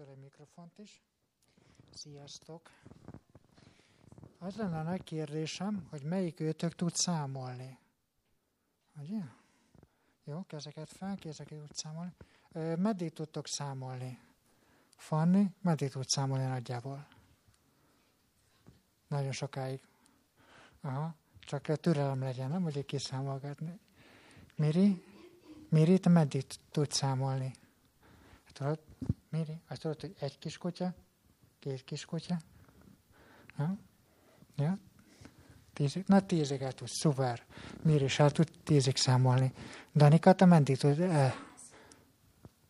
tőle mikrofont is. Sziasztok! Az lenne a nagy kérdésem, hogy melyik őtök tud számolni. Ugye? Jó, kezeket fel, kezeket tud számolni. meddig tudtok számolni? Fanni, meddig tud számolni nagyjából? Nagyon sokáig. Aha, csak türelem legyen, nem hogy kiszámolgatni. Miri, Miri, te meddig tudsz számolni? Tudod, Miri, azt tudod, hogy egy kis kutya, két kis kutya? Ha? Ja? Tízig? Na, tízig el tudsz, szuper. Miri is el tud tízig számolni. Danika, te meddig tud? Eh,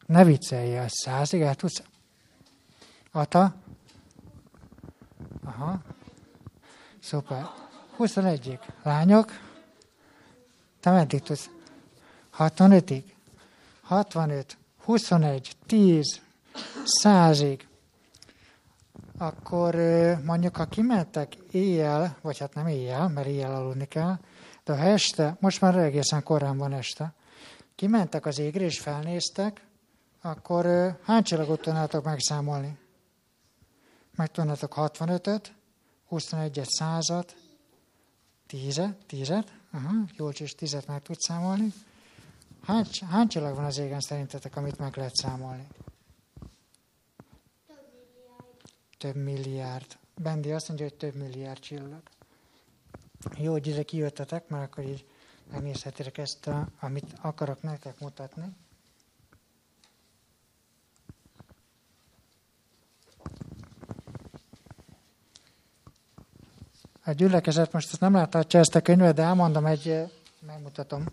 ne viccelj, az százig el tudsz? Ata? Aha. Szuper. 21-ig. Lányok? Te meddig tudsz? 65-ig? 65, 21, 10, 100-ig. Akkor mondjuk, ha kimentek éjjel, vagy hát nem éjjel, mert éjjel aludni kell, de ha este, most már egészen korán van este, kimentek az égre és felnéztek, akkor hány csillagot tudnátok megszámolni? Meg tudnátok 65-öt, 21-et, 100-at, 10-et, 10-et, aha, Jólcs is 10-et meg tud számolni, Hány, hány csillag van az égen szerintetek, amit meg lehet számolni? Több milliárd. Több milliárd. Bendi azt mondja, hogy több milliárd csillag. Jó, hogy ide kijöttetek, mert akkor így megnézhetitek ezt, a, amit akarok nektek mutatni. A gyülekezet most ezt nem láthatja ezt a könyvet, de elmondom egy, megmutatom.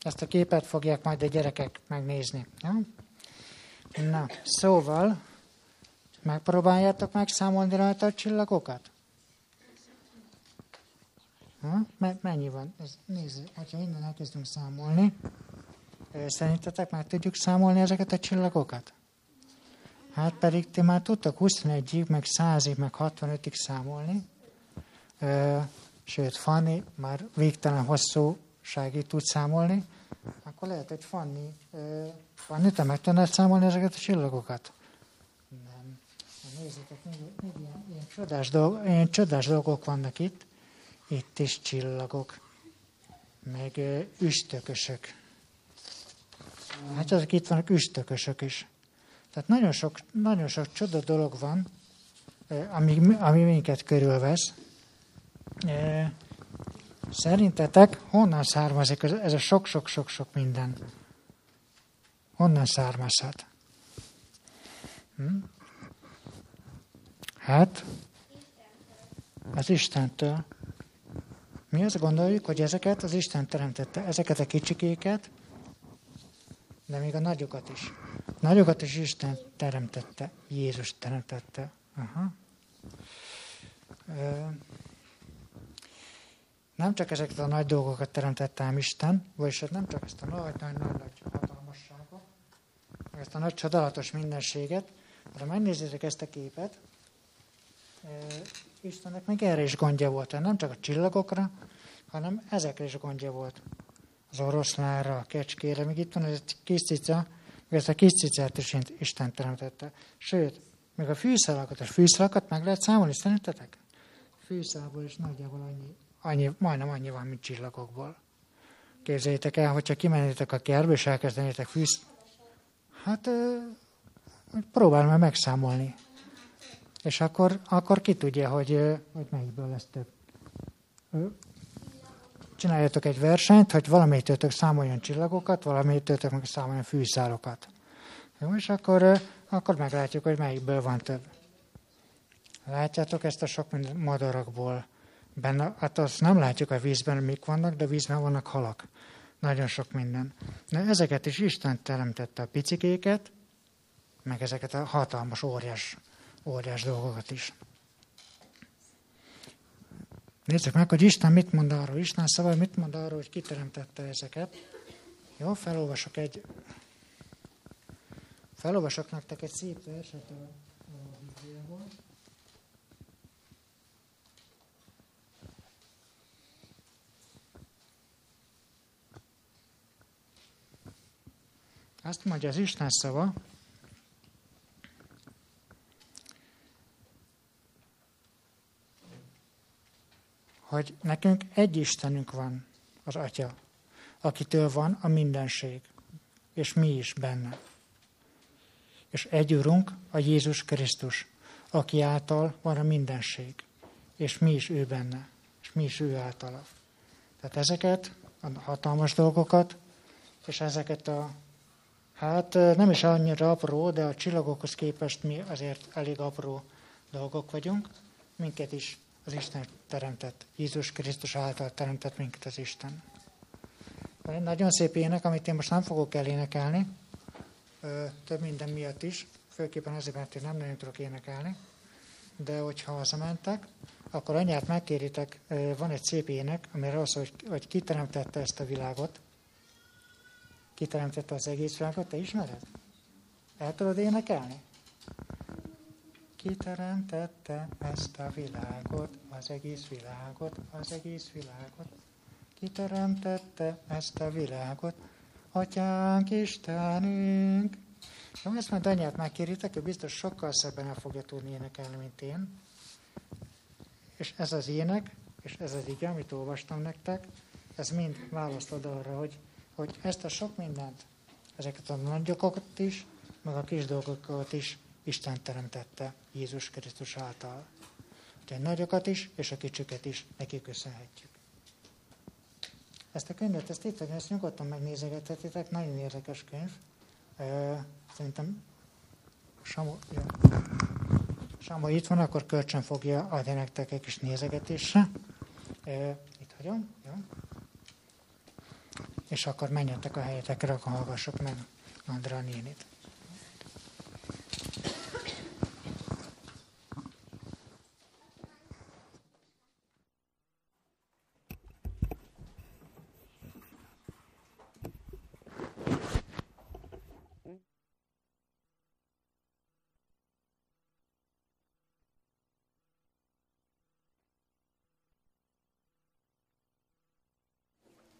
Ezt a képet fogják majd a gyerekek megnézni. Ja? Na, szóval, megpróbáljátok megszámolni rajta a csillagokat? Ha? Mennyi van? Ez, nézd, ha innen elkezdünk számolni, szerintetek meg tudjuk számolni ezeket a csillagokat? Hát pedig ti már tudtak 21-ig, meg 100-ig, meg 65-ig számolni. Sőt, Fanni már végtelen hosszú ságig tud számolni, akkor lehet, hogy Fanni, Fanni, te meg tudnád számolni ezeket a csillagokat? Nem. Nézzétek, még, még ilyen, ilyen, csodás dolgok, ilyen csodás dolgok vannak itt. Itt is csillagok, meg üstökösök. Hát azok itt vannak üstökösök is. Tehát nagyon sok, nagyon sok csoda dolog van, ami, ami minket körülvesz. Szerintetek honnan származik ez a sok-sok-sok-sok minden? Honnan származhat? Hm? Hát, az Istentől. Mi azt gondoljuk, hogy ezeket az Isten teremtette, ezeket a kicsikéket, de még a nagyokat is. Nagyokat is Isten teremtette, Jézus teremtette. Aha. Nem csak ezeket a nagy dolgokat teremtette Isten, vagyis nem csak ezt a nagy, nagy, nagy, nagy hatalmasságot, ezt a nagy csodálatos mindenséget, de megnézzétek ezt a képet, Istennek még erre is gondja volt, nem csak a csillagokra, hanem ezekre is gondja volt. Az oroszlára, a kecskére, még itt van ez a kis cica, ezt a kis cicát is Isten teremtette. Sőt, még a fűszalakat, a fűszalakat meg lehet számolni, szerintetek? Fűszalból is nagyjából annyi annyi, majdnem annyi van, mint csillagokból. Képzeljétek el, hogyha kimennétek a kertbe, és elkezdenétek fűz... Hát próbálj meg megszámolni. És akkor, akkor ki tudja, hogy, hogy melyikből lesz több. Csináljatok egy versenyt, hogy valamelyikőtök számoljon csillagokat, valamelyikőtök meg számoljon fűszálokat. Jó, és akkor, akkor meglátjuk, hogy melyikből van több. Látjátok ezt a sok madarakból Benne, hát azt nem látjuk a vízben, mik vannak, de vízben vannak halak. Nagyon sok minden. De ezeket is Isten teremtette a picikéket, meg ezeket a hatalmas, óriás, óriás dolgokat is. Nézzük meg, hogy Isten mit mond arról. Isten szava mit mond arról, hogy kiteremtette ezeket. Jó, felolvasok egy... Felolvasok nektek egy szép verset a, a Bibliából. Azt mondja az Isten szava, hogy nekünk egy Istenünk van, az Atya, akitől van a mindenség, és mi is benne. És egy Urunk, a Jézus Krisztus, aki által van a mindenség, és mi is ő benne, és mi is ő általa. Tehát ezeket a hatalmas dolgokat, és ezeket a, hát nem is annyira apró, de a csillagokhoz képest mi azért elég apró dolgok vagyunk, minket is az Isten teremtett, Jézus Krisztus által teremtett minket az Isten. Egy nagyon szép ének, amit én most nem fogok elénekelni, több minden miatt is, főképpen azért, mert én nem nagyon tudok énekelni, de hogyha hazamentek, akkor anyát megkéritek, van egy szép ének, amire az, hogy, hogy kiteremtette ezt a világot, kiteremtette az egész világot, te ismered? El tudod énekelni? Kiteremtette ezt a világot, az egész világot, az egész világot. Kiteremtette ezt a világot, Atyánk Istenünk. Ha ezt majd anyát megkéritek, ő biztos sokkal szebben el fogja tudni énekelni, mint én. És ez az ének, és ez az ige, amit olvastam nektek, ez mind választod arra, hogy, hogy ezt a sok mindent, ezeket a nagyokat is, meg a kis dolgokat is Isten teremtette Jézus Krisztus által. Úgyhogy nagyokat is, és a kicsiket is neki köszönhetjük. Ezt a könyvet, ezt itt, ezt nyugodtan megnézegethetitek, nagyon érdekes könyv. Szerintem Samu, ja. Samu itt van, akkor kölcsön fogja adni nektek egy kis nézegetésre. Itt hagyom, jó? És akkor menjetek a helyetekre, akkor hallgassuk meg Andrá nénit.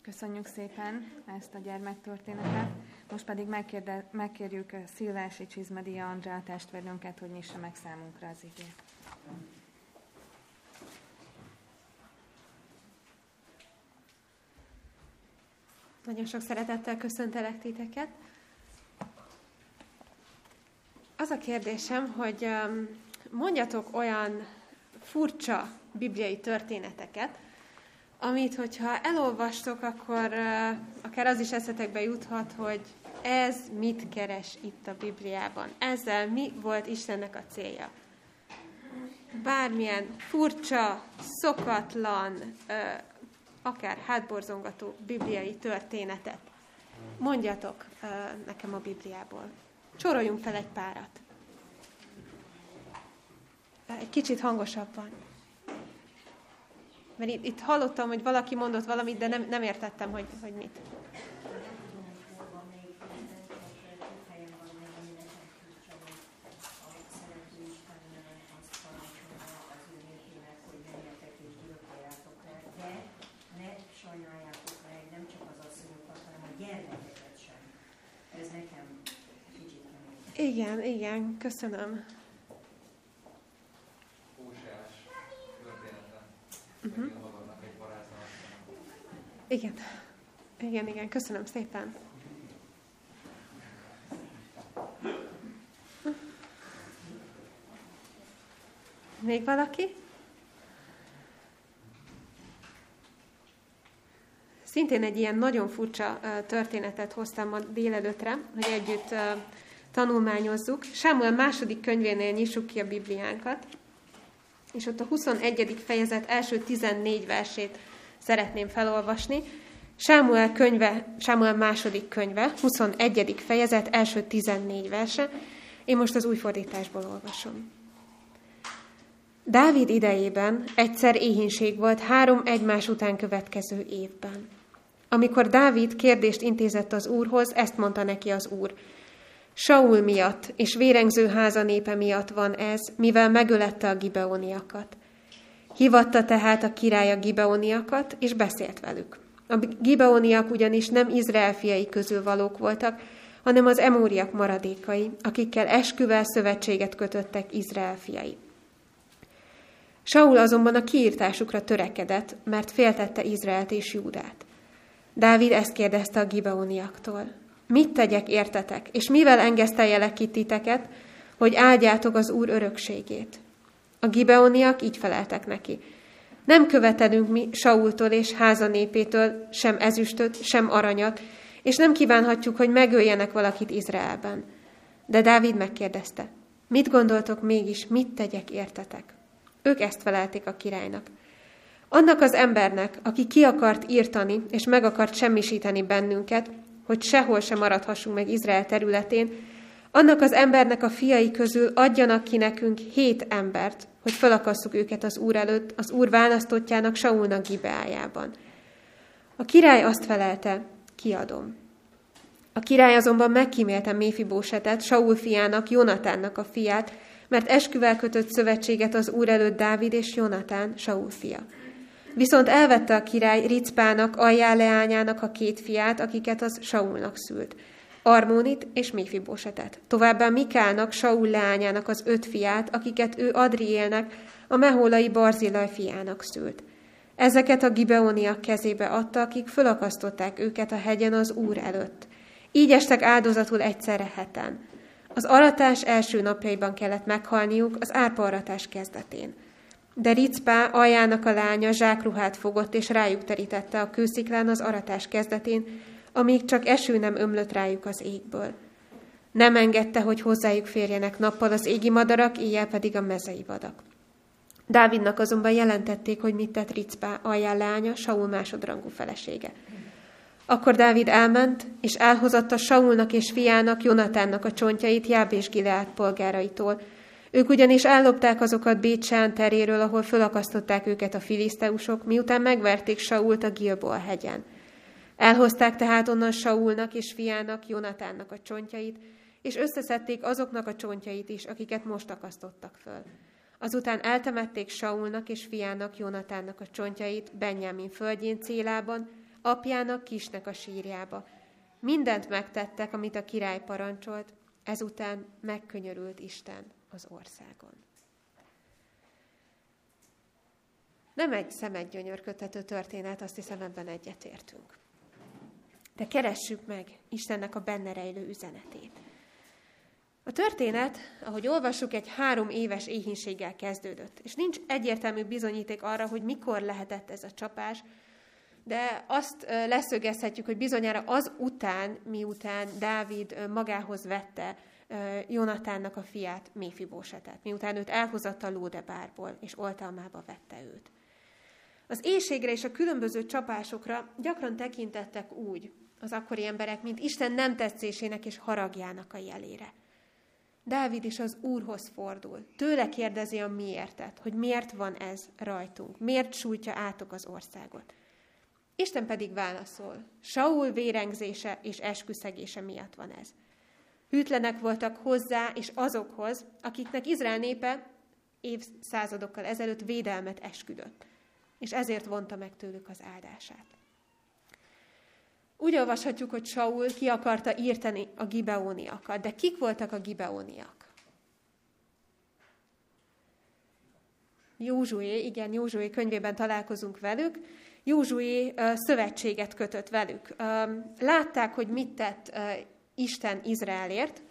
Köszönjük szépen ezt a gyermektörténetet. Most pedig megkérde, megkérjük Szilvási Csizmedia Andrá testvérnőnket, hogy nyissa meg számunkra az igét. Nagyon sok szeretettel köszöntelek titeket. Az a kérdésem, hogy mondjatok olyan furcsa bibliai történeteket, amit, hogyha elolvastok, akkor uh, akár az is eszetekbe juthat, hogy ez mit keres itt a Bibliában. Ezzel mi volt Istennek a célja. Bármilyen furcsa, szokatlan, uh, akár hátborzongató bibliai történetet. Mondjatok uh, nekem a Bibliából. Csoroljunk fel egy párat. Egy kicsit hangosabban. Mert itt, itt hallottam, hogy valaki mondott valamit, de nem, nem értettem, hogy, hogy mit. Igen, igen, köszönöm. Igen. Igen, igen, köszönöm szépen. Még valaki? Szintén egy ilyen nagyon furcsa történetet hoztam ma délelőtre, hogy együtt tanulmányozzuk. Sámuel második könyvénél nyissuk ki a Bibliánkat és ott a 21. fejezet első 14 versét szeretném felolvasni. Sámuel könyve, Sámuel második könyve, 21. fejezet, első 14 verse. Én most az új fordításból olvasom. Dávid idejében egyszer éhínség volt három egymás után következő évben. Amikor Dávid kérdést intézett az úrhoz, ezt mondta neki az úr – Saul miatt és vérengző háza népe miatt van ez, mivel megölette a gibeoniakat. Hivatta tehát a király a gibeoniakat, és beszélt velük. A gibeoniak ugyanis nem Izrael fiai közül valók voltak, hanem az emóriak maradékai, akikkel esküvel szövetséget kötöttek Izrael fiai. Saul azonban a kiírtásukra törekedett, mert féltette Izraelt és Júdát. Dávid ezt kérdezte a gibeoniaktól. Mit tegyek értetek, és mivel engeszteljelek ki titeket, hogy áldjátok az Úr örökségét? A gibeoniak így feleltek neki. Nem követelünk mi Saultól és háza népétől sem ezüstöt, sem aranyat, és nem kívánhatjuk, hogy megöljenek valakit Izraelben. De Dávid megkérdezte, mit gondoltok mégis, mit tegyek értetek? Ők ezt felelték a királynak. Annak az embernek, aki ki akart írtani, és meg akart semmisíteni bennünket, hogy sehol sem maradhassunk meg Izrael területén, annak az embernek a fiai közül adjanak ki nekünk hét embert, hogy felakasszuk őket az Úr előtt, az Úr választottjának Saulnak Gibeájában. A király azt felelte, kiadom. A király azonban megkímélte Méfibósetet, Saul fiának, Jonatánnak a fiát, mert esküvel kötött szövetséget az úr előtt Dávid és Jonatán, Saul fia. Viszont elvette a király Ricpának, Ajjá leányának a két fiát, akiket az Saulnak szült. Armónit és Méfibosetet. Továbbá Mikának, Saul leányának az öt fiát, akiket ő Adriélnek, a meholai Barzilaj fiának szült. Ezeket a gibeoniak kezébe adta, akik fölakasztották őket a hegyen az Úr előtt. Így estek áldozatul egyszerre heten. Az aratás első napjaiban kellett meghalniuk az árpa aratás kezdetén. De Ricpá aljának a lánya zsákruhát fogott, és rájuk terítette a kősziklán az aratás kezdetén, amíg csak eső nem ömlött rájuk az égből. Nem engedte, hogy hozzájuk férjenek nappal az égi madarak, éjjel pedig a mezei vadak. Dávidnak azonban jelentették, hogy mit tett Ricpá alján lánya, Saul másodrangú felesége. Akkor Dávid elment, és elhozatta Saulnak és fiának, Jonatánnak a csontjait Jáb és Gileát polgáraitól. Ők ugyanis ellopták azokat Bécsán teréről, ahol fölakasztották őket a filiszteusok, miután megverték Sault a Gilboa hegyen. Elhozták tehát onnan Saulnak és fiának, Jonatánnak a csontjait, és összeszedték azoknak a csontjait is, akiket most akasztottak föl. Azután eltemették Saulnak és fiának, Jonatánnak a csontjait Benjamin földjén célában, apjának kisnek a sírjába. Mindent megtettek, amit a király parancsolt, ezután megkönyörült Isten az országon. Nem egy szemedgyönyörködtető történet, azt hiszem ebben egyetértünk. De keressük meg Istennek a benne rejlő üzenetét. A történet, ahogy olvassuk, egy három éves éhínséggel kezdődött, és nincs egyértelmű bizonyíték arra, hogy mikor lehetett ez a csapás, de azt leszögezhetjük, hogy bizonyára az után, miután Dávid magához vette Jonatánnak a fiát, Méfibósetet, miután őt elhozatta Lódebárból, és oltalmába vette őt. Az éjségre és a különböző csapásokra gyakran tekintettek úgy az akkori emberek, mint Isten nem tetszésének és haragjának a jelére. Dávid is az Úrhoz fordul. Tőle kérdezi a miértet, hogy miért van ez rajtunk, miért sújtja átok az országot. Isten pedig válaszol, Saul vérengzése és esküszegése miatt van ez. Hűtlenek voltak hozzá és azokhoz, akiknek Izrael népe évszázadokkal ezelőtt védelmet esküdött, és ezért vonta meg tőlük az áldását. Úgy olvashatjuk, hogy Saul ki akarta írteni a gibeóniakat, de kik voltak a gibeóniak? Józsué, igen, Józsué könyvében találkozunk velük, Józsué szövetséget kötött velük. Látták, hogy mit tett Isten Izraelért,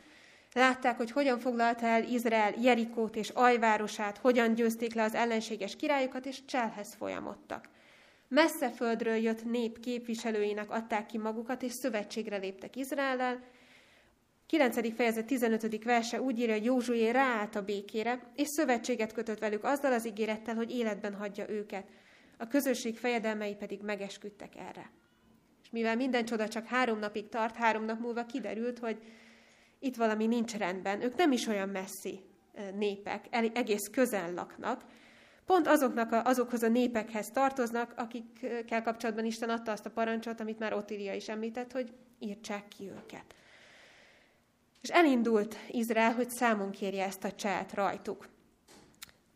látták, hogy hogyan foglalta el Izrael Jerikót és Ajvárosát, hogyan győzték le az ellenséges királyokat, és cselhez folyamodtak. Messze földről jött nép képviselőinek adták ki magukat, és szövetségre léptek Izraellel. 9. fejezet 15. verse úgy írja, hogy Józsué ráállt a békére, és szövetséget kötött velük azzal az ígérettel, hogy életben hagyja őket – a közösség fejedelmei pedig megesküdtek erre. És mivel minden csoda csak három napig tart, három nap múlva kiderült, hogy itt valami nincs rendben. Ők nem is olyan messzi népek, egész közel laknak. Pont azoknak a, azokhoz a népekhez tartoznak, akikkel kapcsolatban Isten adta azt a parancsot, amit már Otília is említett, hogy írtsák ki őket. És elindult Izrael, hogy számon kérje ezt a cselt rajtuk.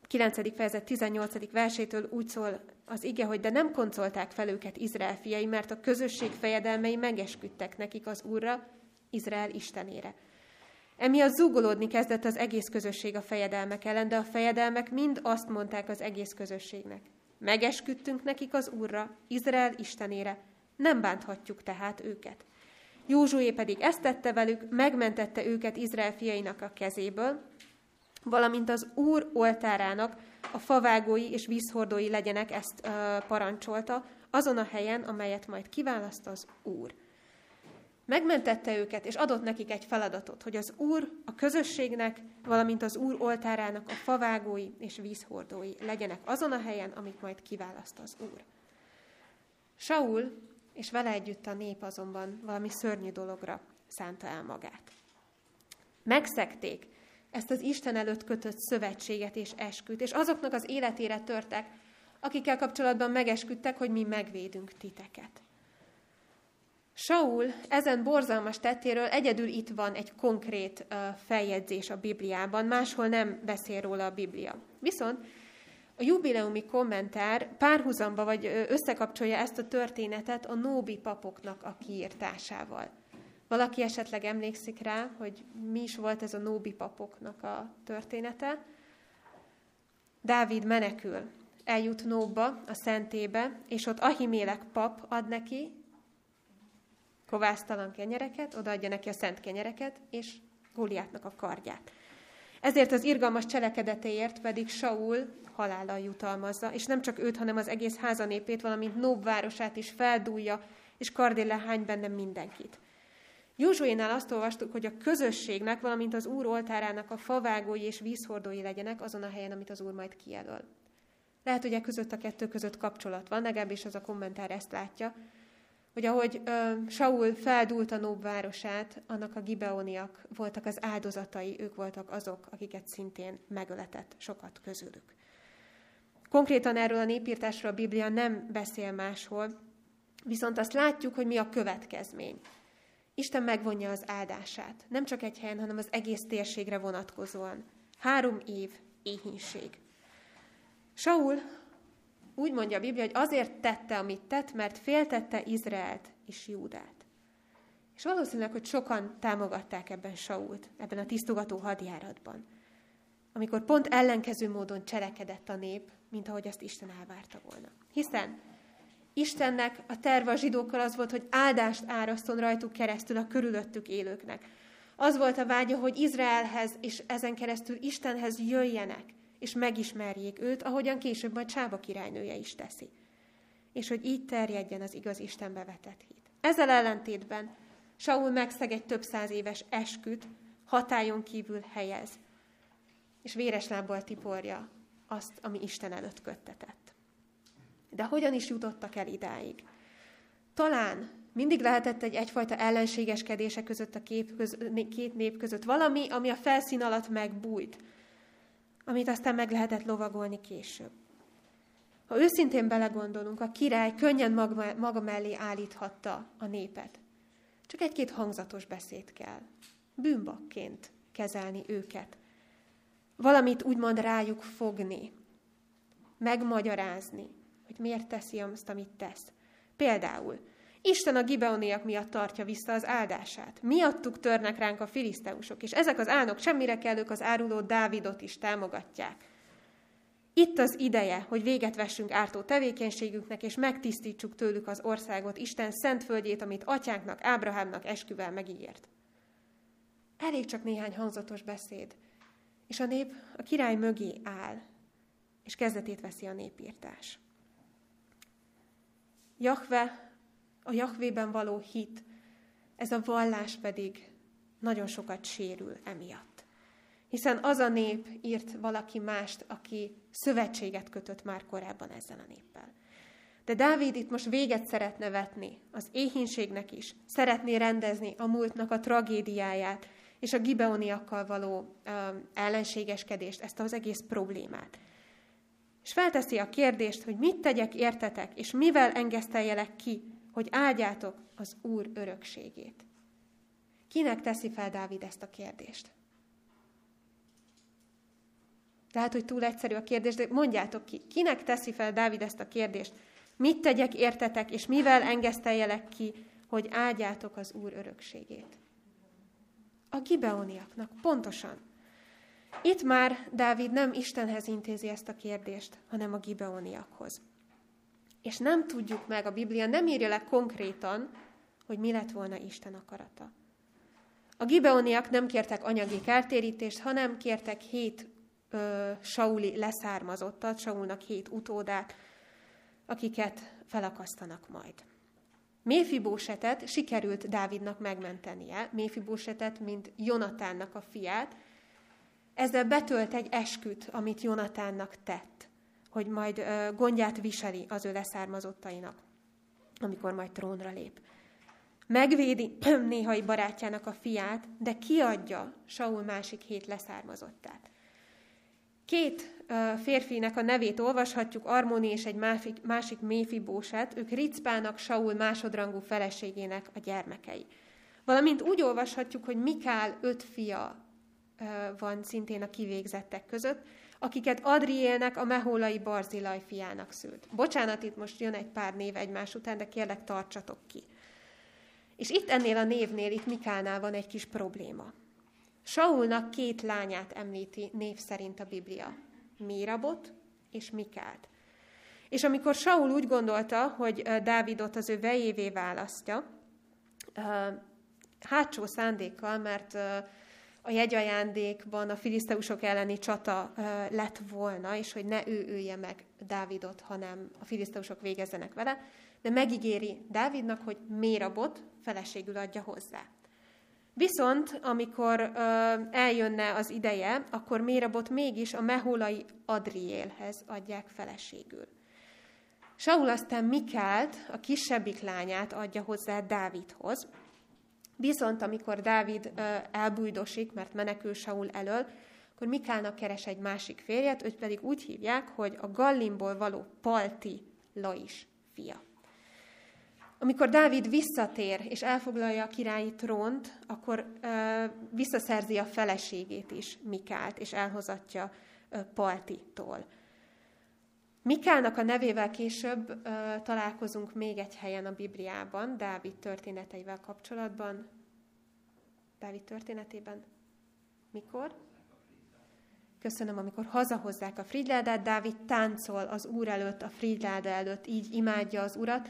9. fejezet 18. versétől úgy szól az ige, hogy de nem koncolták fel őket Izrael fiai, mert a közösség fejedelmei megesküdtek nekik az Úrra, Izrael istenére. Emiatt zúgolódni kezdett az egész közösség a fejedelmek ellen, de a fejedelmek mind azt mondták az egész közösségnek. Megesküdtünk nekik az Úrra, Izrael istenére, nem bánthatjuk tehát őket. Józsué pedig ezt tette velük, megmentette őket Izrael fiainak a kezéből, valamint az Úr oltárának a favágói és vízhordói legyenek, ezt uh, parancsolta, azon a helyen, amelyet majd kiválaszt az Úr. Megmentette őket, és adott nekik egy feladatot, hogy az Úr a közösségnek, valamint az Úr oltárának a favágói és vízhordói legyenek azon a helyen, amit majd kiválaszt az Úr. Saul és vele együtt a nép azonban valami szörnyű dologra szánta el magát. Megszekték ezt az Isten előtt kötött szövetséget és esküt, és azoknak az életére törtek, akikkel kapcsolatban megesküdtek, hogy mi megvédünk titeket. Saul ezen borzalmas tettéről egyedül itt van egy konkrét feljegyzés a Bibliában, máshol nem beszél róla a Biblia. Viszont a jubileumi kommentár párhuzamba vagy összekapcsolja ezt a történetet a Nóbi papoknak a kiírtásával. Valaki esetleg emlékszik rá, hogy mi is volt ez a Nóbi papoknak a története? Dávid menekül, eljut Nóba, a szentébe, és ott Ahimélek pap ad neki kovásztalan kenyereket, odaadja neki a szent kenyereket, és Góliátnak a kardját. Ezért az irgalmas cselekedetéért pedig Saul halállal jutalmazza, és nem csak őt, hanem az egész házanépét, valamint Nób városát is feldúlja, és kardéle hány benne mindenkit. Józsuénál azt olvastuk, hogy a közösségnek, valamint az Úr oltárának a favágói és vízhordói legyenek azon a helyen, amit az Úr majd kijelöl. Lehet, hogy e között a kettő között kapcsolat van, legalábbis az a kommentár ezt látja, hogy ahogy uh, Saul feldúlt a Nób városát, annak a gibeoniak voltak az áldozatai, ők voltak azok, akiket szintén megöletett sokat közülük. Konkrétan erről a népírtásról a Biblia nem beszél máshol, viszont azt látjuk, hogy mi a következmény. Isten megvonja az áldását, nem csak egy helyen, hanem az egész térségre vonatkozóan. Három év éhínség. Saul úgy mondja a Biblia, hogy azért tette, amit tett, mert féltette Izraelt és Júdát. És valószínűleg, hogy sokan támogatták ebben Sault, ebben a tisztogató hadjáratban, amikor pont ellenkező módon cselekedett a nép, mint ahogy azt Isten elvárta volna. Hiszen Istennek a terve a zsidókkal az volt, hogy áldást áraszton rajtuk keresztül a körülöttük élőknek. Az volt a vágya, hogy Izraelhez és ezen keresztül Istenhez jöjjenek, és megismerjék őt, ahogyan később majd Csába királynője is teszi. És hogy így terjedjen az igaz Istenbe vetett hit. Ezzel ellentétben Saul megszeg egy több száz éves esküt, hatályon kívül helyez, és véres lábbal tiporja azt, ami Isten előtt köttetett. De hogyan is jutottak el idáig? Talán mindig lehetett egy egyfajta ellenségeskedése között a kép köz, két nép között valami, ami a felszín alatt megbújt, amit aztán meg lehetett lovagolni később. Ha őszintén belegondolunk, a király könnyen maga, mellé állíthatta a népet. Csak egy-két hangzatos beszéd kell. Bűnbakként kezelni őket. Valamit úgymond rájuk fogni. Megmagyarázni, hogy miért teszi azt, amit tesz. Például, Isten a gibeoniak miatt tartja vissza az áldását. Miattuk törnek ránk a filiszteusok, és ezek az álnok semmire kellők az áruló Dávidot is támogatják. Itt az ideje, hogy véget vessünk ártó tevékenységüknek, és megtisztítsuk tőlük az országot, Isten szent földjét, amit atyánknak, Ábrahámnak esküvel megígért. Elég csak néhány hangzatos beszéd, és a nép a király mögé áll, és kezdetét veszi a népírtás. Jahve a Jahvében való hit, ez a vallás pedig nagyon sokat sérül emiatt. Hiszen az a nép írt valaki mást, aki szövetséget kötött már korábban ezzel a néppel. De Dávid itt most véget szeretne vetni az éhínségnek is, szeretné rendezni a múltnak a tragédiáját, és a gibeoniakkal való um, ellenségeskedést, ezt az egész problémát. És felteszi a kérdést, hogy mit tegyek értetek, és mivel engeszteljelek ki hogy áldjátok az Úr örökségét. Kinek teszi fel Dávid ezt a kérdést? Lehet, hogy túl egyszerű a kérdés, de mondjátok ki, kinek teszi fel Dávid ezt a kérdést? Mit tegyek értetek, és mivel engeszteljelek ki, hogy áldjátok az Úr örökségét? A gibeoniaknak, pontosan. Itt már Dávid nem Istenhez intézi ezt a kérdést, hanem a gibeoniakhoz. És nem tudjuk meg, a Biblia nem írja le konkrétan, hogy mi lett volna Isten akarata. A gibeoniak nem kértek anyagi kártérítést, hanem kértek hét ö, Sauli leszármazottat, Saulnak hét utódát, akiket felakasztanak majd. Méfibósetet sikerült Dávidnak megmentenie, Méfibósetet, mint Jonatánnak a fiát, ezzel betölt egy esküt, amit Jonatánnak tett, hogy majd gondját viseli az ő leszármazottainak, amikor majd trónra lép. Megvédi néhai barátjának a fiát, de kiadja Saul másik hét leszármazottát. Két férfinek a nevét olvashatjuk, Armoni és egy másik, másik Méfibóset, ők Ricpának, Saul másodrangú feleségének a gyermekei. Valamint úgy olvashatjuk, hogy Mikál öt fia van szintén a kivégzettek között, akiket Adriélnek, a mehólai Barzilaj fiának szült. Bocsánat, itt most jön egy pár név egymás után, de kérlek, tartsatok ki. És itt ennél a névnél, itt Mikálnál van egy kis probléma. Saulnak két lányát említi név szerint a Biblia. Mírabot és Mikált. És amikor Saul úgy gondolta, hogy Dávidot az ő vejévé választja, hátsó szándékkal, mert a jegyajándékban a filiszteusok elleni csata lett volna, és hogy ne ő ölje meg Dávidot, hanem a filiszteusok végezzenek vele, de megígéri Dávidnak, hogy Mérabot feleségül adja hozzá. Viszont, amikor ö, eljönne az ideje, akkor Mérabot mégis a mehólai Adriélhez adják feleségül. Saul aztán Mikált, a kisebbik lányát adja hozzá Dávidhoz. Viszont amikor Dávid elbújdosik, mert menekül Saul elől, akkor Mikálnak keres egy másik férjet, őt pedig úgy hívják, hogy a Gallimból való Palti Lais fia. Amikor Dávid visszatér és elfoglalja a királyi trónt, akkor ö, visszaszerzi a feleségét is, Mikált, és elhozatja ö, Paltitól. Mikálnak a nevével később ö, találkozunk még egy helyen a Bibliában, Dávid történeteivel kapcsolatban. Dávid történetében? Mikor? Köszönöm, amikor hazahozzák a frigyládát, Dávid táncol az úr előtt, a frigyláda előtt, így imádja az urat,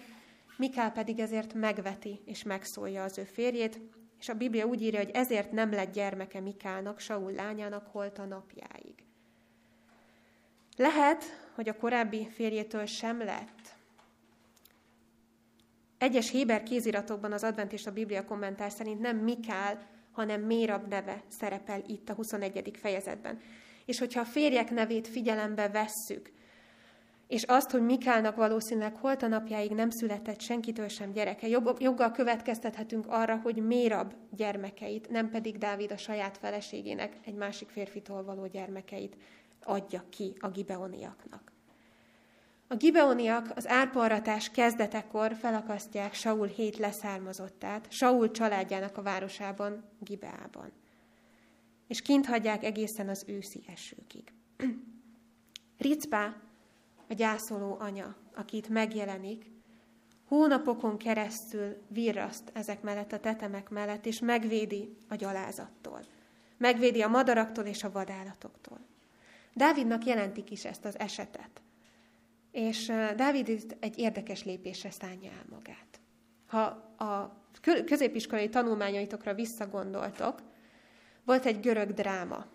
Mikál pedig ezért megveti és megszólja az ő férjét, és a Biblia úgy írja, hogy ezért nem lett gyermeke Mikálnak, Saul lányának holt a napjáig. Lehet, hogy a korábbi férjétől sem lett. Egyes Héber kéziratokban az adventista Biblia kommentár szerint nem Mikál, hanem Mérab neve szerepel itt a 21. fejezetben. És hogyha a férjek nevét figyelembe vesszük, és azt, hogy Mikálnak valószínűleg holt a napjáig nem született senkitől sem gyereke. Joggal következtethetünk arra, hogy Mérab gyermekeit, nem pedig Dávid a saját feleségének, egy másik férfitól való gyermekeit adja ki a gibeoniaknak. A gibeoniak az árparatás kezdetekor felakasztják Saul hét leszármazottát, Saul családjának a városában, Gibeában. És kint hagyják egészen az őszi esőkig. Ricpá a gyászoló anya, akit megjelenik, hónapokon keresztül virraszt ezek mellett a tetemek mellett, és megvédi a gyalázattól. Megvédi a madaraktól és a vadállatoktól. Dávidnak jelentik is ezt az esetet. És Dávid egy érdekes lépésre szánja el magát. Ha a középiskolai tanulmányaitokra visszagondoltok, volt egy görög dráma,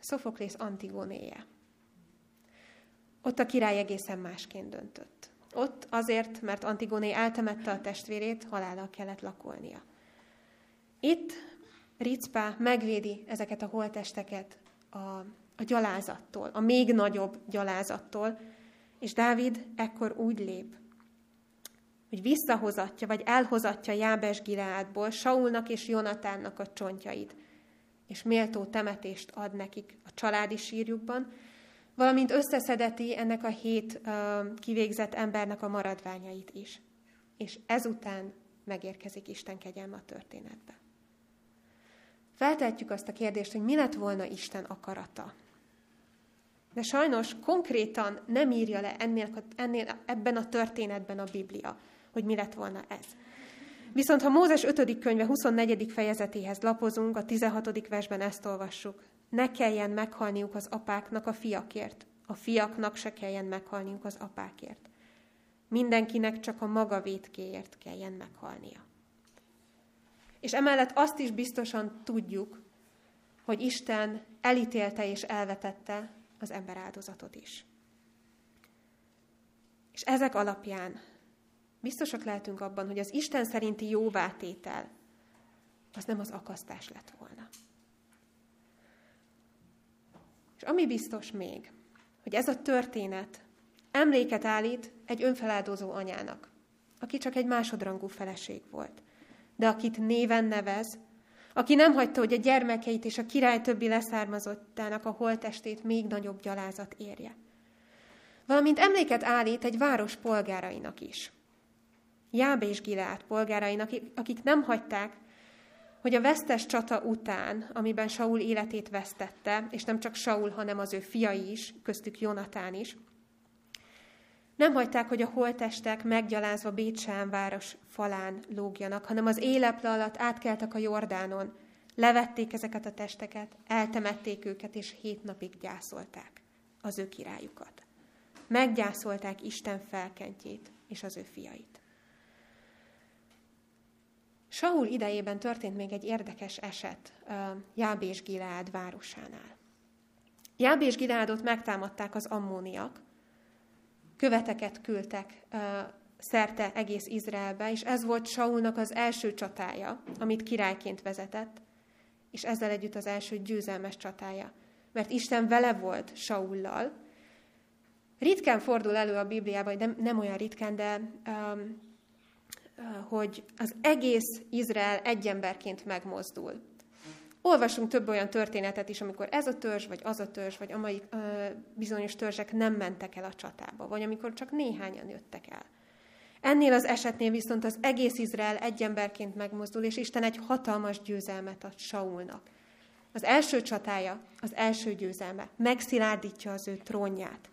Sophocles Antigonéje. Ott a király egészen másként döntött. Ott azért, mert Antigoné eltemette a testvérét, halállal kellett lakolnia. Itt Ricpá megvédi ezeket a holtesteket a, a gyalázattól, a még nagyobb gyalázattól, és Dávid ekkor úgy lép, hogy visszahozatja, vagy elhozatja Jábes Gileádból Saulnak és Jonatánnak a csontjait, és méltó temetést ad nekik a családi sírjukban, valamint összeszedeti ennek a hét uh, kivégzett embernek a maradványait is. És ezután megérkezik Isten kegyelme a történetbe. Feltehetjük azt a kérdést, hogy mi lett volna Isten akarata. De sajnos konkrétan nem írja le ennél, ennél, ebben a történetben a Biblia, hogy mi lett volna ez. Viszont ha Mózes 5. könyve 24. fejezetéhez lapozunk, a 16. versben ezt olvassuk. Ne kelljen meghalniuk az apáknak a fiakért, a fiaknak se kelljen meghalniuk az apákért. Mindenkinek csak a maga vétkéért kelljen meghalnia. És emellett azt is biztosan tudjuk, hogy Isten elítélte és elvetette az ember áldozatot is. És ezek alapján biztosak lehetünk abban, hogy az Isten szerinti jóvátétel az nem az akasztás lett volna. És ami biztos még, hogy ez a történet emléket állít egy önfeláldozó anyának, aki csak egy másodrangú feleség volt, de akit néven nevez, aki nem hagyta, hogy a gyermekeit és a király többi leszármazottának a holtestét még nagyobb gyalázat érje. Valamint emléket állít egy város polgárainak is. Jáb és Gileát polgárainak, akik nem hagyták, hogy a vesztes csata után, amiben Saul életét vesztette, és nem csak Saul, hanem az ő fiai is, köztük Jonatán is, nem hagyták, hogy a holtestek meggyalázva Bécsán város falán lógjanak, hanem az éleple alatt átkeltek a Jordánon, levették ezeket a testeket, eltemették őket, és hét napig gyászolták az ő királyukat. Meggyászolták Isten felkentjét és az ő fiait. Saul idejében történt még egy érdekes eset Jáb és Gileád városánál. Jáb és Gileádot megtámadták az ammóniak, követeket küldtek szerte egész Izraelbe, és ez volt Saulnak az első csatája, amit királyként vezetett, és ezzel együtt az első győzelmes csatája. Mert Isten vele volt Saullal. Ritkán fordul elő a Bibliában, nem, nem olyan ritkán, de um, hogy az egész Izrael egy emberként megmozdul. Olvasunk több olyan történetet is, amikor ez a törzs, vagy az a törzs, vagy amelyik bizonyos törzsek nem mentek el a csatába, vagy amikor csak néhányan jöttek el. Ennél az esetnél viszont az egész Izrael egy emberként megmozdul, és Isten egy hatalmas győzelmet ad Saulnak. Az első csatája, az első győzelme megszilárdítja az ő trónját,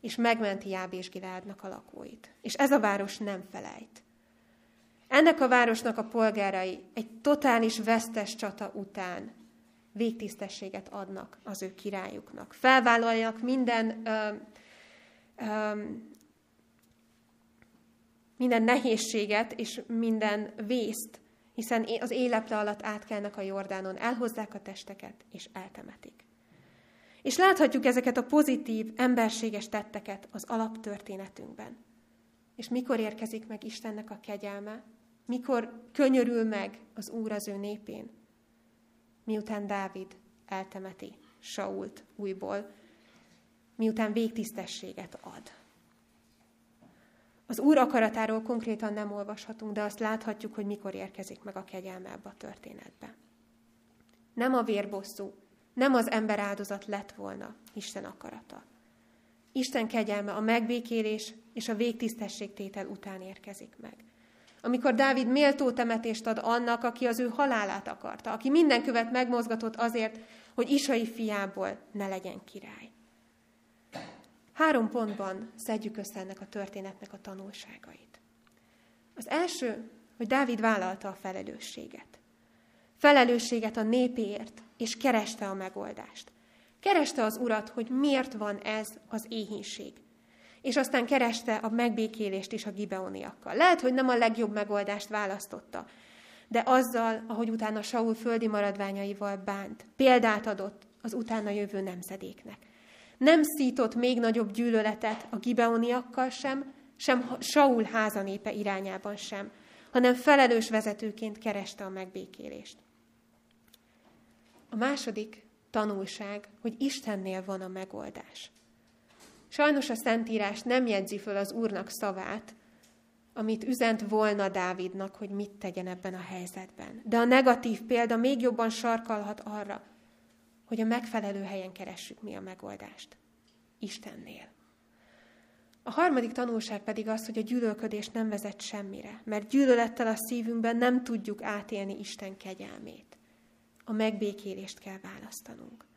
és megmenti Jáb és Giládnak a lakóit. És ez a város nem felejt. Ennek a városnak a polgárai egy totális vesztes csata után végtisztességet adnak az ő királyuknak. Felvállalják minden, ö, ö, minden nehézséget és minden vészt, hiszen az éleple alatt átkelnek a Jordánon, elhozzák a testeket és eltemetik. És láthatjuk ezeket a pozitív, emberséges tetteket az alaptörténetünkben. És mikor érkezik meg Istennek a kegyelme, mikor könyörül meg az Úr az ő népén? Miután Dávid eltemeti Sault újból, miután végtisztességet ad. Az Úr akaratáról konkrétan nem olvashatunk, de azt láthatjuk, hogy mikor érkezik meg a kegyelme ebbe a történetbe. Nem a vérbosszú, nem az ember áldozat lett volna Isten akarata. Isten kegyelme a megbékélés és a végtisztességtétel után érkezik meg amikor Dávid méltó temetést ad annak, aki az ő halálát akarta, aki minden követ megmozgatott azért, hogy Isai fiából ne legyen király. Három pontban szedjük össze ennek a történetnek a tanulságait. Az első, hogy Dávid vállalta a felelősséget. Felelősséget a népéért, és kereste a megoldást. Kereste az urat, hogy miért van ez az éhínség és aztán kereste a megbékélést is a gibeoniakkal. Lehet, hogy nem a legjobb megoldást választotta, de azzal, ahogy utána Saul földi maradványaival bánt, példát adott az utána jövő nemzedéknek. Nem szított még nagyobb gyűlöletet a gibeoniakkal sem, sem Saul házanépe irányában sem, hanem felelős vezetőként kereste a megbékélést. A második tanulság, hogy Istennél van a megoldás. Sajnos a Szentírás nem jegyzi föl az Úrnak szavát, amit üzent volna Dávidnak, hogy mit tegyen ebben a helyzetben. De a negatív példa még jobban sarkalhat arra, hogy a megfelelő helyen keressük mi a megoldást. Istennél. A harmadik tanulság pedig az, hogy a gyűlölködés nem vezet semmire, mert gyűlölettel a szívünkben nem tudjuk átélni Isten kegyelmét. A megbékélést kell választanunk.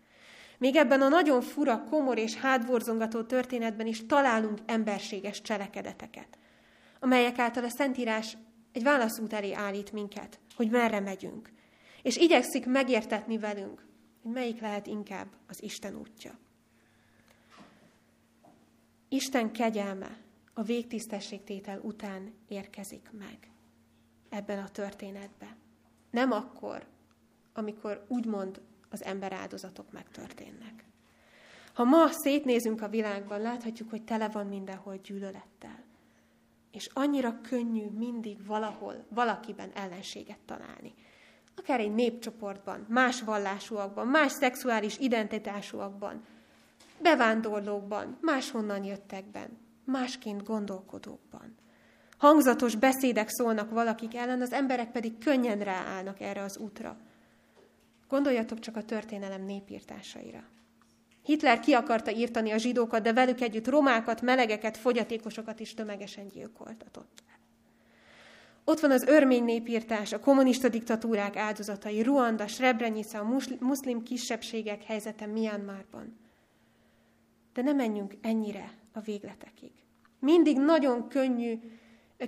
Még ebben a nagyon fura, komor és hátborzongató történetben is találunk emberséges cselekedeteket, amelyek által a Szentírás egy válaszút elé állít minket, hogy merre megyünk. És igyekszik megértetni velünk, hogy melyik lehet inkább az Isten útja. Isten kegyelme a végtisztességtétel után érkezik meg ebben a történetben. Nem akkor, amikor úgymond az ember áldozatok megtörténnek. Ha ma szétnézünk a világban, láthatjuk, hogy tele van mindenhol gyűlölettel. És annyira könnyű mindig valahol, valakiben ellenséget találni. Akár egy népcsoportban, más vallásúakban, más szexuális identitásúakban, bevándorlókban, máshonnan jöttekben, másként gondolkodókban. Hangzatos beszédek szólnak valakik ellen, az emberek pedig könnyen ráállnak erre az útra. Gondoljatok csak a történelem népírtásaira. Hitler ki akarta írtani a zsidókat, de velük együtt romákat, melegeket, fogyatékosokat is tömegesen gyilkoltatott. Ott van az örmény népírtás, a kommunista diktatúrák áldozatai, Ruanda, Srebrenica, a muszlim kisebbségek helyzete Myanmarban. De ne menjünk ennyire a végletekig. Mindig nagyon könnyű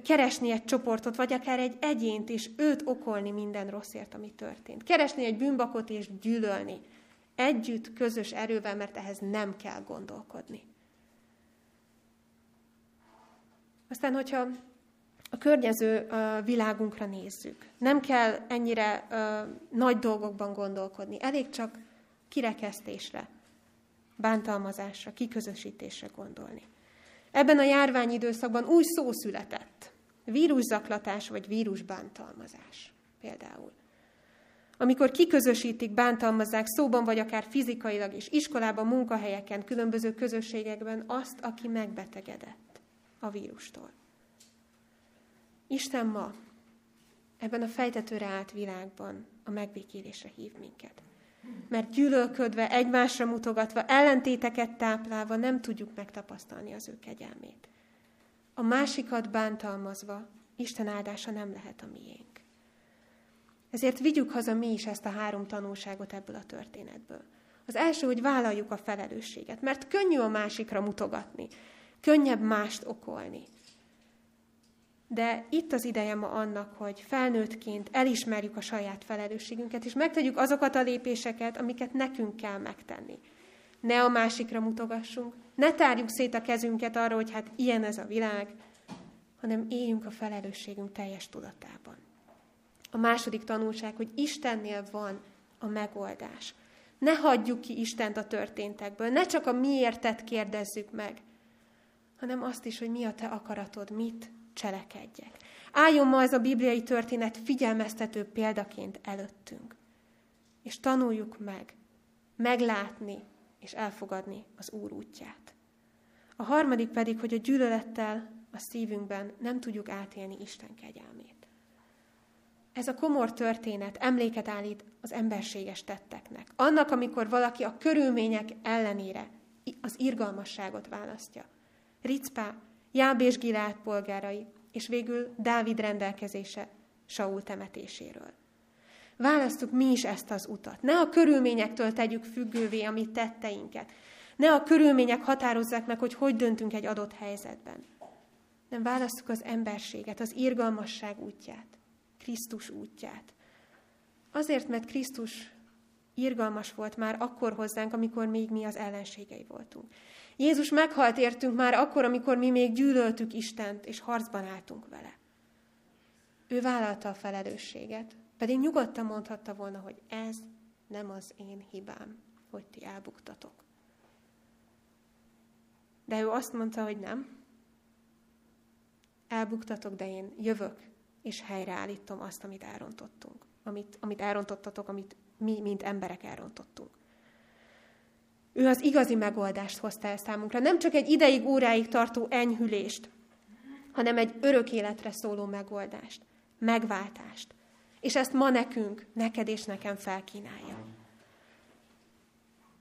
keresni egy csoportot, vagy akár egy egyént, és őt okolni minden rosszért, ami történt. Keresni egy bűnbakot és gyűlölni. Együtt, közös erővel, mert ehhez nem kell gondolkodni. Aztán, hogyha a környező világunkra nézzük, nem kell ennyire nagy dolgokban gondolkodni, elég csak kirekesztésre, bántalmazásra, kiközösítésre gondolni. Ebben a járványidőszakban új szó született. Víruszaklatás vagy vírusbántalmazás például. Amikor kiközösítik, bántalmazzák szóban, vagy akár fizikailag is, iskolában, munkahelyeken, különböző közösségekben azt, aki megbetegedett a vírustól. Isten ma ebben a fejtetőre állt világban a megbékélésre hív minket mert gyűlölködve, egymásra mutogatva, ellentéteket táplálva nem tudjuk megtapasztalni az ő kegyelmét. A másikat bántalmazva Isten áldása nem lehet a miénk. Ezért vigyük haza mi is ezt a három tanulságot ebből a történetből. Az első, hogy vállaljuk a felelősséget, mert könnyű a másikra mutogatni, könnyebb mást okolni. De itt az ideje ma annak, hogy felnőttként elismerjük a saját felelősségünket, és megtegyük azokat a lépéseket, amiket nekünk kell megtenni. Ne a másikra mutogassunk, ne tárjuk szét a kezünket arra, hogy hát ilyen ez a világ, hanem éljünk a felelősségünk teljes tudatában. A második tanulság, hogy Istennél van a megoldás. Ne hagyjuk ki Istent a történtekből, ne csak a miértet kérdezzük meg, hanem azt is, hogy mi a te akaratod, mit cselekedjek. Álljon ma ez a bibliai történet figyelmeztető példaként előttünk. És tanuljuk meg, meglátni és elfogadni az Úr útját. A harmadik pedig, hogy a gyűlölettel a szívünkben nem tudjuk átélni Isten kegyelmét. Ez a komor történet emléket állít az emberséges tetteknek. Annak, amikor valaki a körülmények ellenére az irgalmasságot választja. Ricpá Jábés Gilát polgárai, és végül Dávid rendelkezése Saul temetéséről. Választuk mi is ezt az utat. Ne a körülményektől tegyük függővé a mi tetteinket. Ne a körülmények határozzák meg, hogy hogy döntünk egy adott helyzetben. Nem választuk az emberséget, az irgalmasság útját, Krisztus útját. Azért, mert Krisztus irgalmas volt már akkor hozzánk, amikor még mi az ellenségei voltunk. Jézus meghalt értünk már akkor, amikor mi még gyűlöltük Istent, és harcban álltunk vele. Ő vállalta a felelősséget, pedig nyugodtan mondhatta volna, hogy ez nem az én hibám, hogy ti elbuktatok. De ő azt mondta, hogy nem. Elbuktatok, de én jövök, és helyreállítom azt, amit elrontottunk. Amit, amit elrontottatok, amit mi, mint emberek elrontottunk. Ő az igazi megoldást hozta el számunkra. Nem csak egy ideig, óráig tartó enyhülést, hanem egy örök életre szóló megoldást, megváltást. És ezt ma nekünk, neked és nekem felkínálja.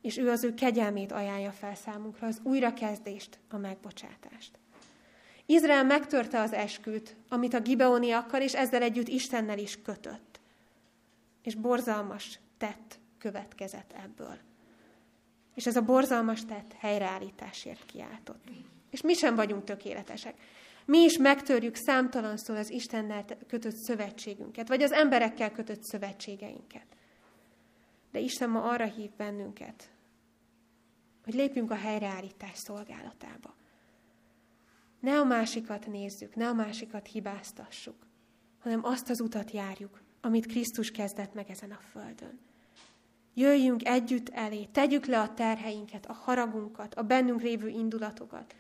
És ő az ő kegyelmét ajánlja fel számunkra, az újrakezdést, a megbocsátást. Izrael megtörte az esküt, amit a gibeoniakkal és ezzel együtt Istennel is kötött. És borzalmas tett következett ebből. És ez a borzalmas tett helyreállításért kiáltott. És mi sem vagyunk tökéletesek. Mi is megtörjük számtalanszor az Istennel kötött szövetségünket, vagy az emberekkel kötött szövetségeinket. De Isten ma arra hív bennünket, hogy lépjünk a helyreállítás szolgálatába. Ne a másikat nézzük, ne a másikat hibáztassuk, hanem azt az utat járjuk, amit Krisztus kezdett meg ezen a földön. Jöjjünk együtt elé, tegyük le a terheinket, a haragunkat, a bennünk lévő indulatokat,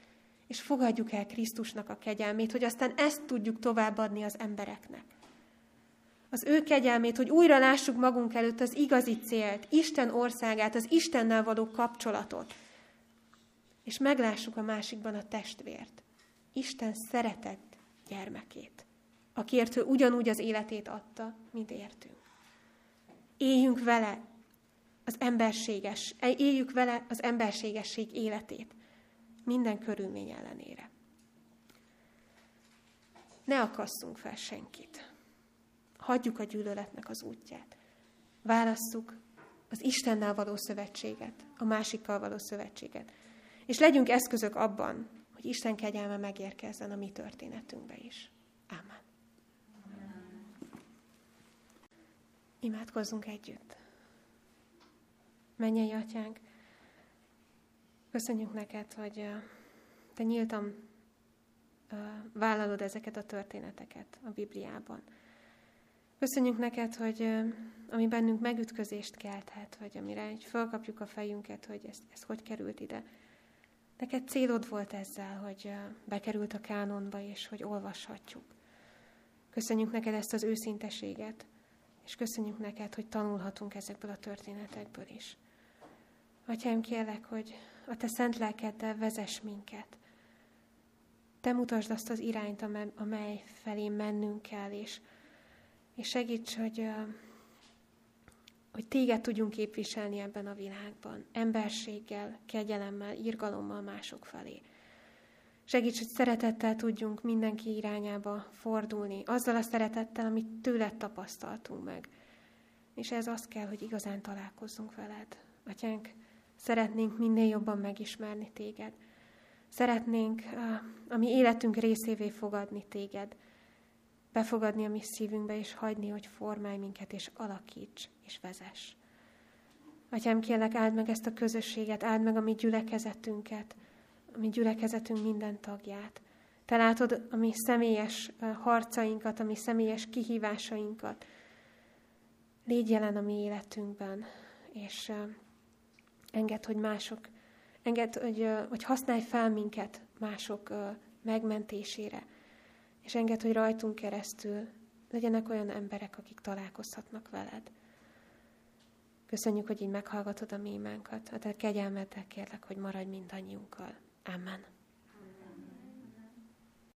és fogadjuk el Krisztusnak a kegyelmét, hogy aztán ezt tudjuk továbbadni az embereknek. Az ő kegyelmét, hogy újra lássuk magunk előtt az igazi célt, Isten országát, az Istennel való kapcsolatot, és meglássuk a másikban a testvért, Isten szeretett gyermekét, akiért ő ugyanúgy az életét adta, mint értünk. Éljünk vele az emberséges, éljük vele az emberségesség életét, minden körülmény ellenére. Ne akasszunk fel senkit. Hagyjuk a gyűlöletnek az útját. Válasszuk az Istennel való szövetséget, a másikkal való szövetséget. És legyünk eszközök abban, hogy Isten kegyelme megérkezzen a mi történetünkbe is. Ámen. Imádkozzunk együtt. Menjél, atyánk, köszönjük neked, hogy te nyíltan vállalod ezeket a történeteket a Bibliában. Köszönjük neked, hogy ami bennünk megütközést kelthet, vagy amire egy fölkapjuk a fejünket, hogy ez, ez hogy került ide. Neked célod volt ezzel, hogy bekerült a kánonba, és hogy olvashatjuk. Köszönjük neked ezt az őszinteséget, és köszönjük neked, hogy tanulhatunk ezekből a történetekből is. Atyám, kérlek, hogy a te szent lelkeddel vezess minket. Te mutasd azt az irányt, amely felé mennünk kell, és, és segíts, hogy, hogy téged tudjunk képviselni ebben a világban, emberséggel, kegyelemmel, irgalommal mások felé. Segíts, hogy szeretettel tudjunk mindenki irányába fordulni, azzal a szeretettel, amit tőled tapasztaltunk meg. És ez azt kell, hogy igazán találkozzunk veled. Atyánk, Szeretnénk minél jobban megismerni téged. Szeretnénk a mi életünk részévé fogadni téged. Befogadni a mi szívünkbe, és hagyni, hogy formálj minket, és alakíts, és vezess. Atyám, kérlek, áld meg ezt a közösséget, áld meg a mi gyülekezetünket, a mi gyülekezetünk minden tagját. Te látod a mi személyes harcainkat, a mi személyes kihívásainkat. Légy jelen a mi életünkben, és Engedd, hogy mások, engedd, hogy, hogy használj fel minket mások megmentésére, és engedd, hogy rajtunk keresztül legyenek olyan emberek, akik találkozhatnak veled. Köszönjük, hogy így meghallgatod a mi imánkat. A te kegyelmeddel kérlek, hogy maradj mindannyiunkkal. Amen.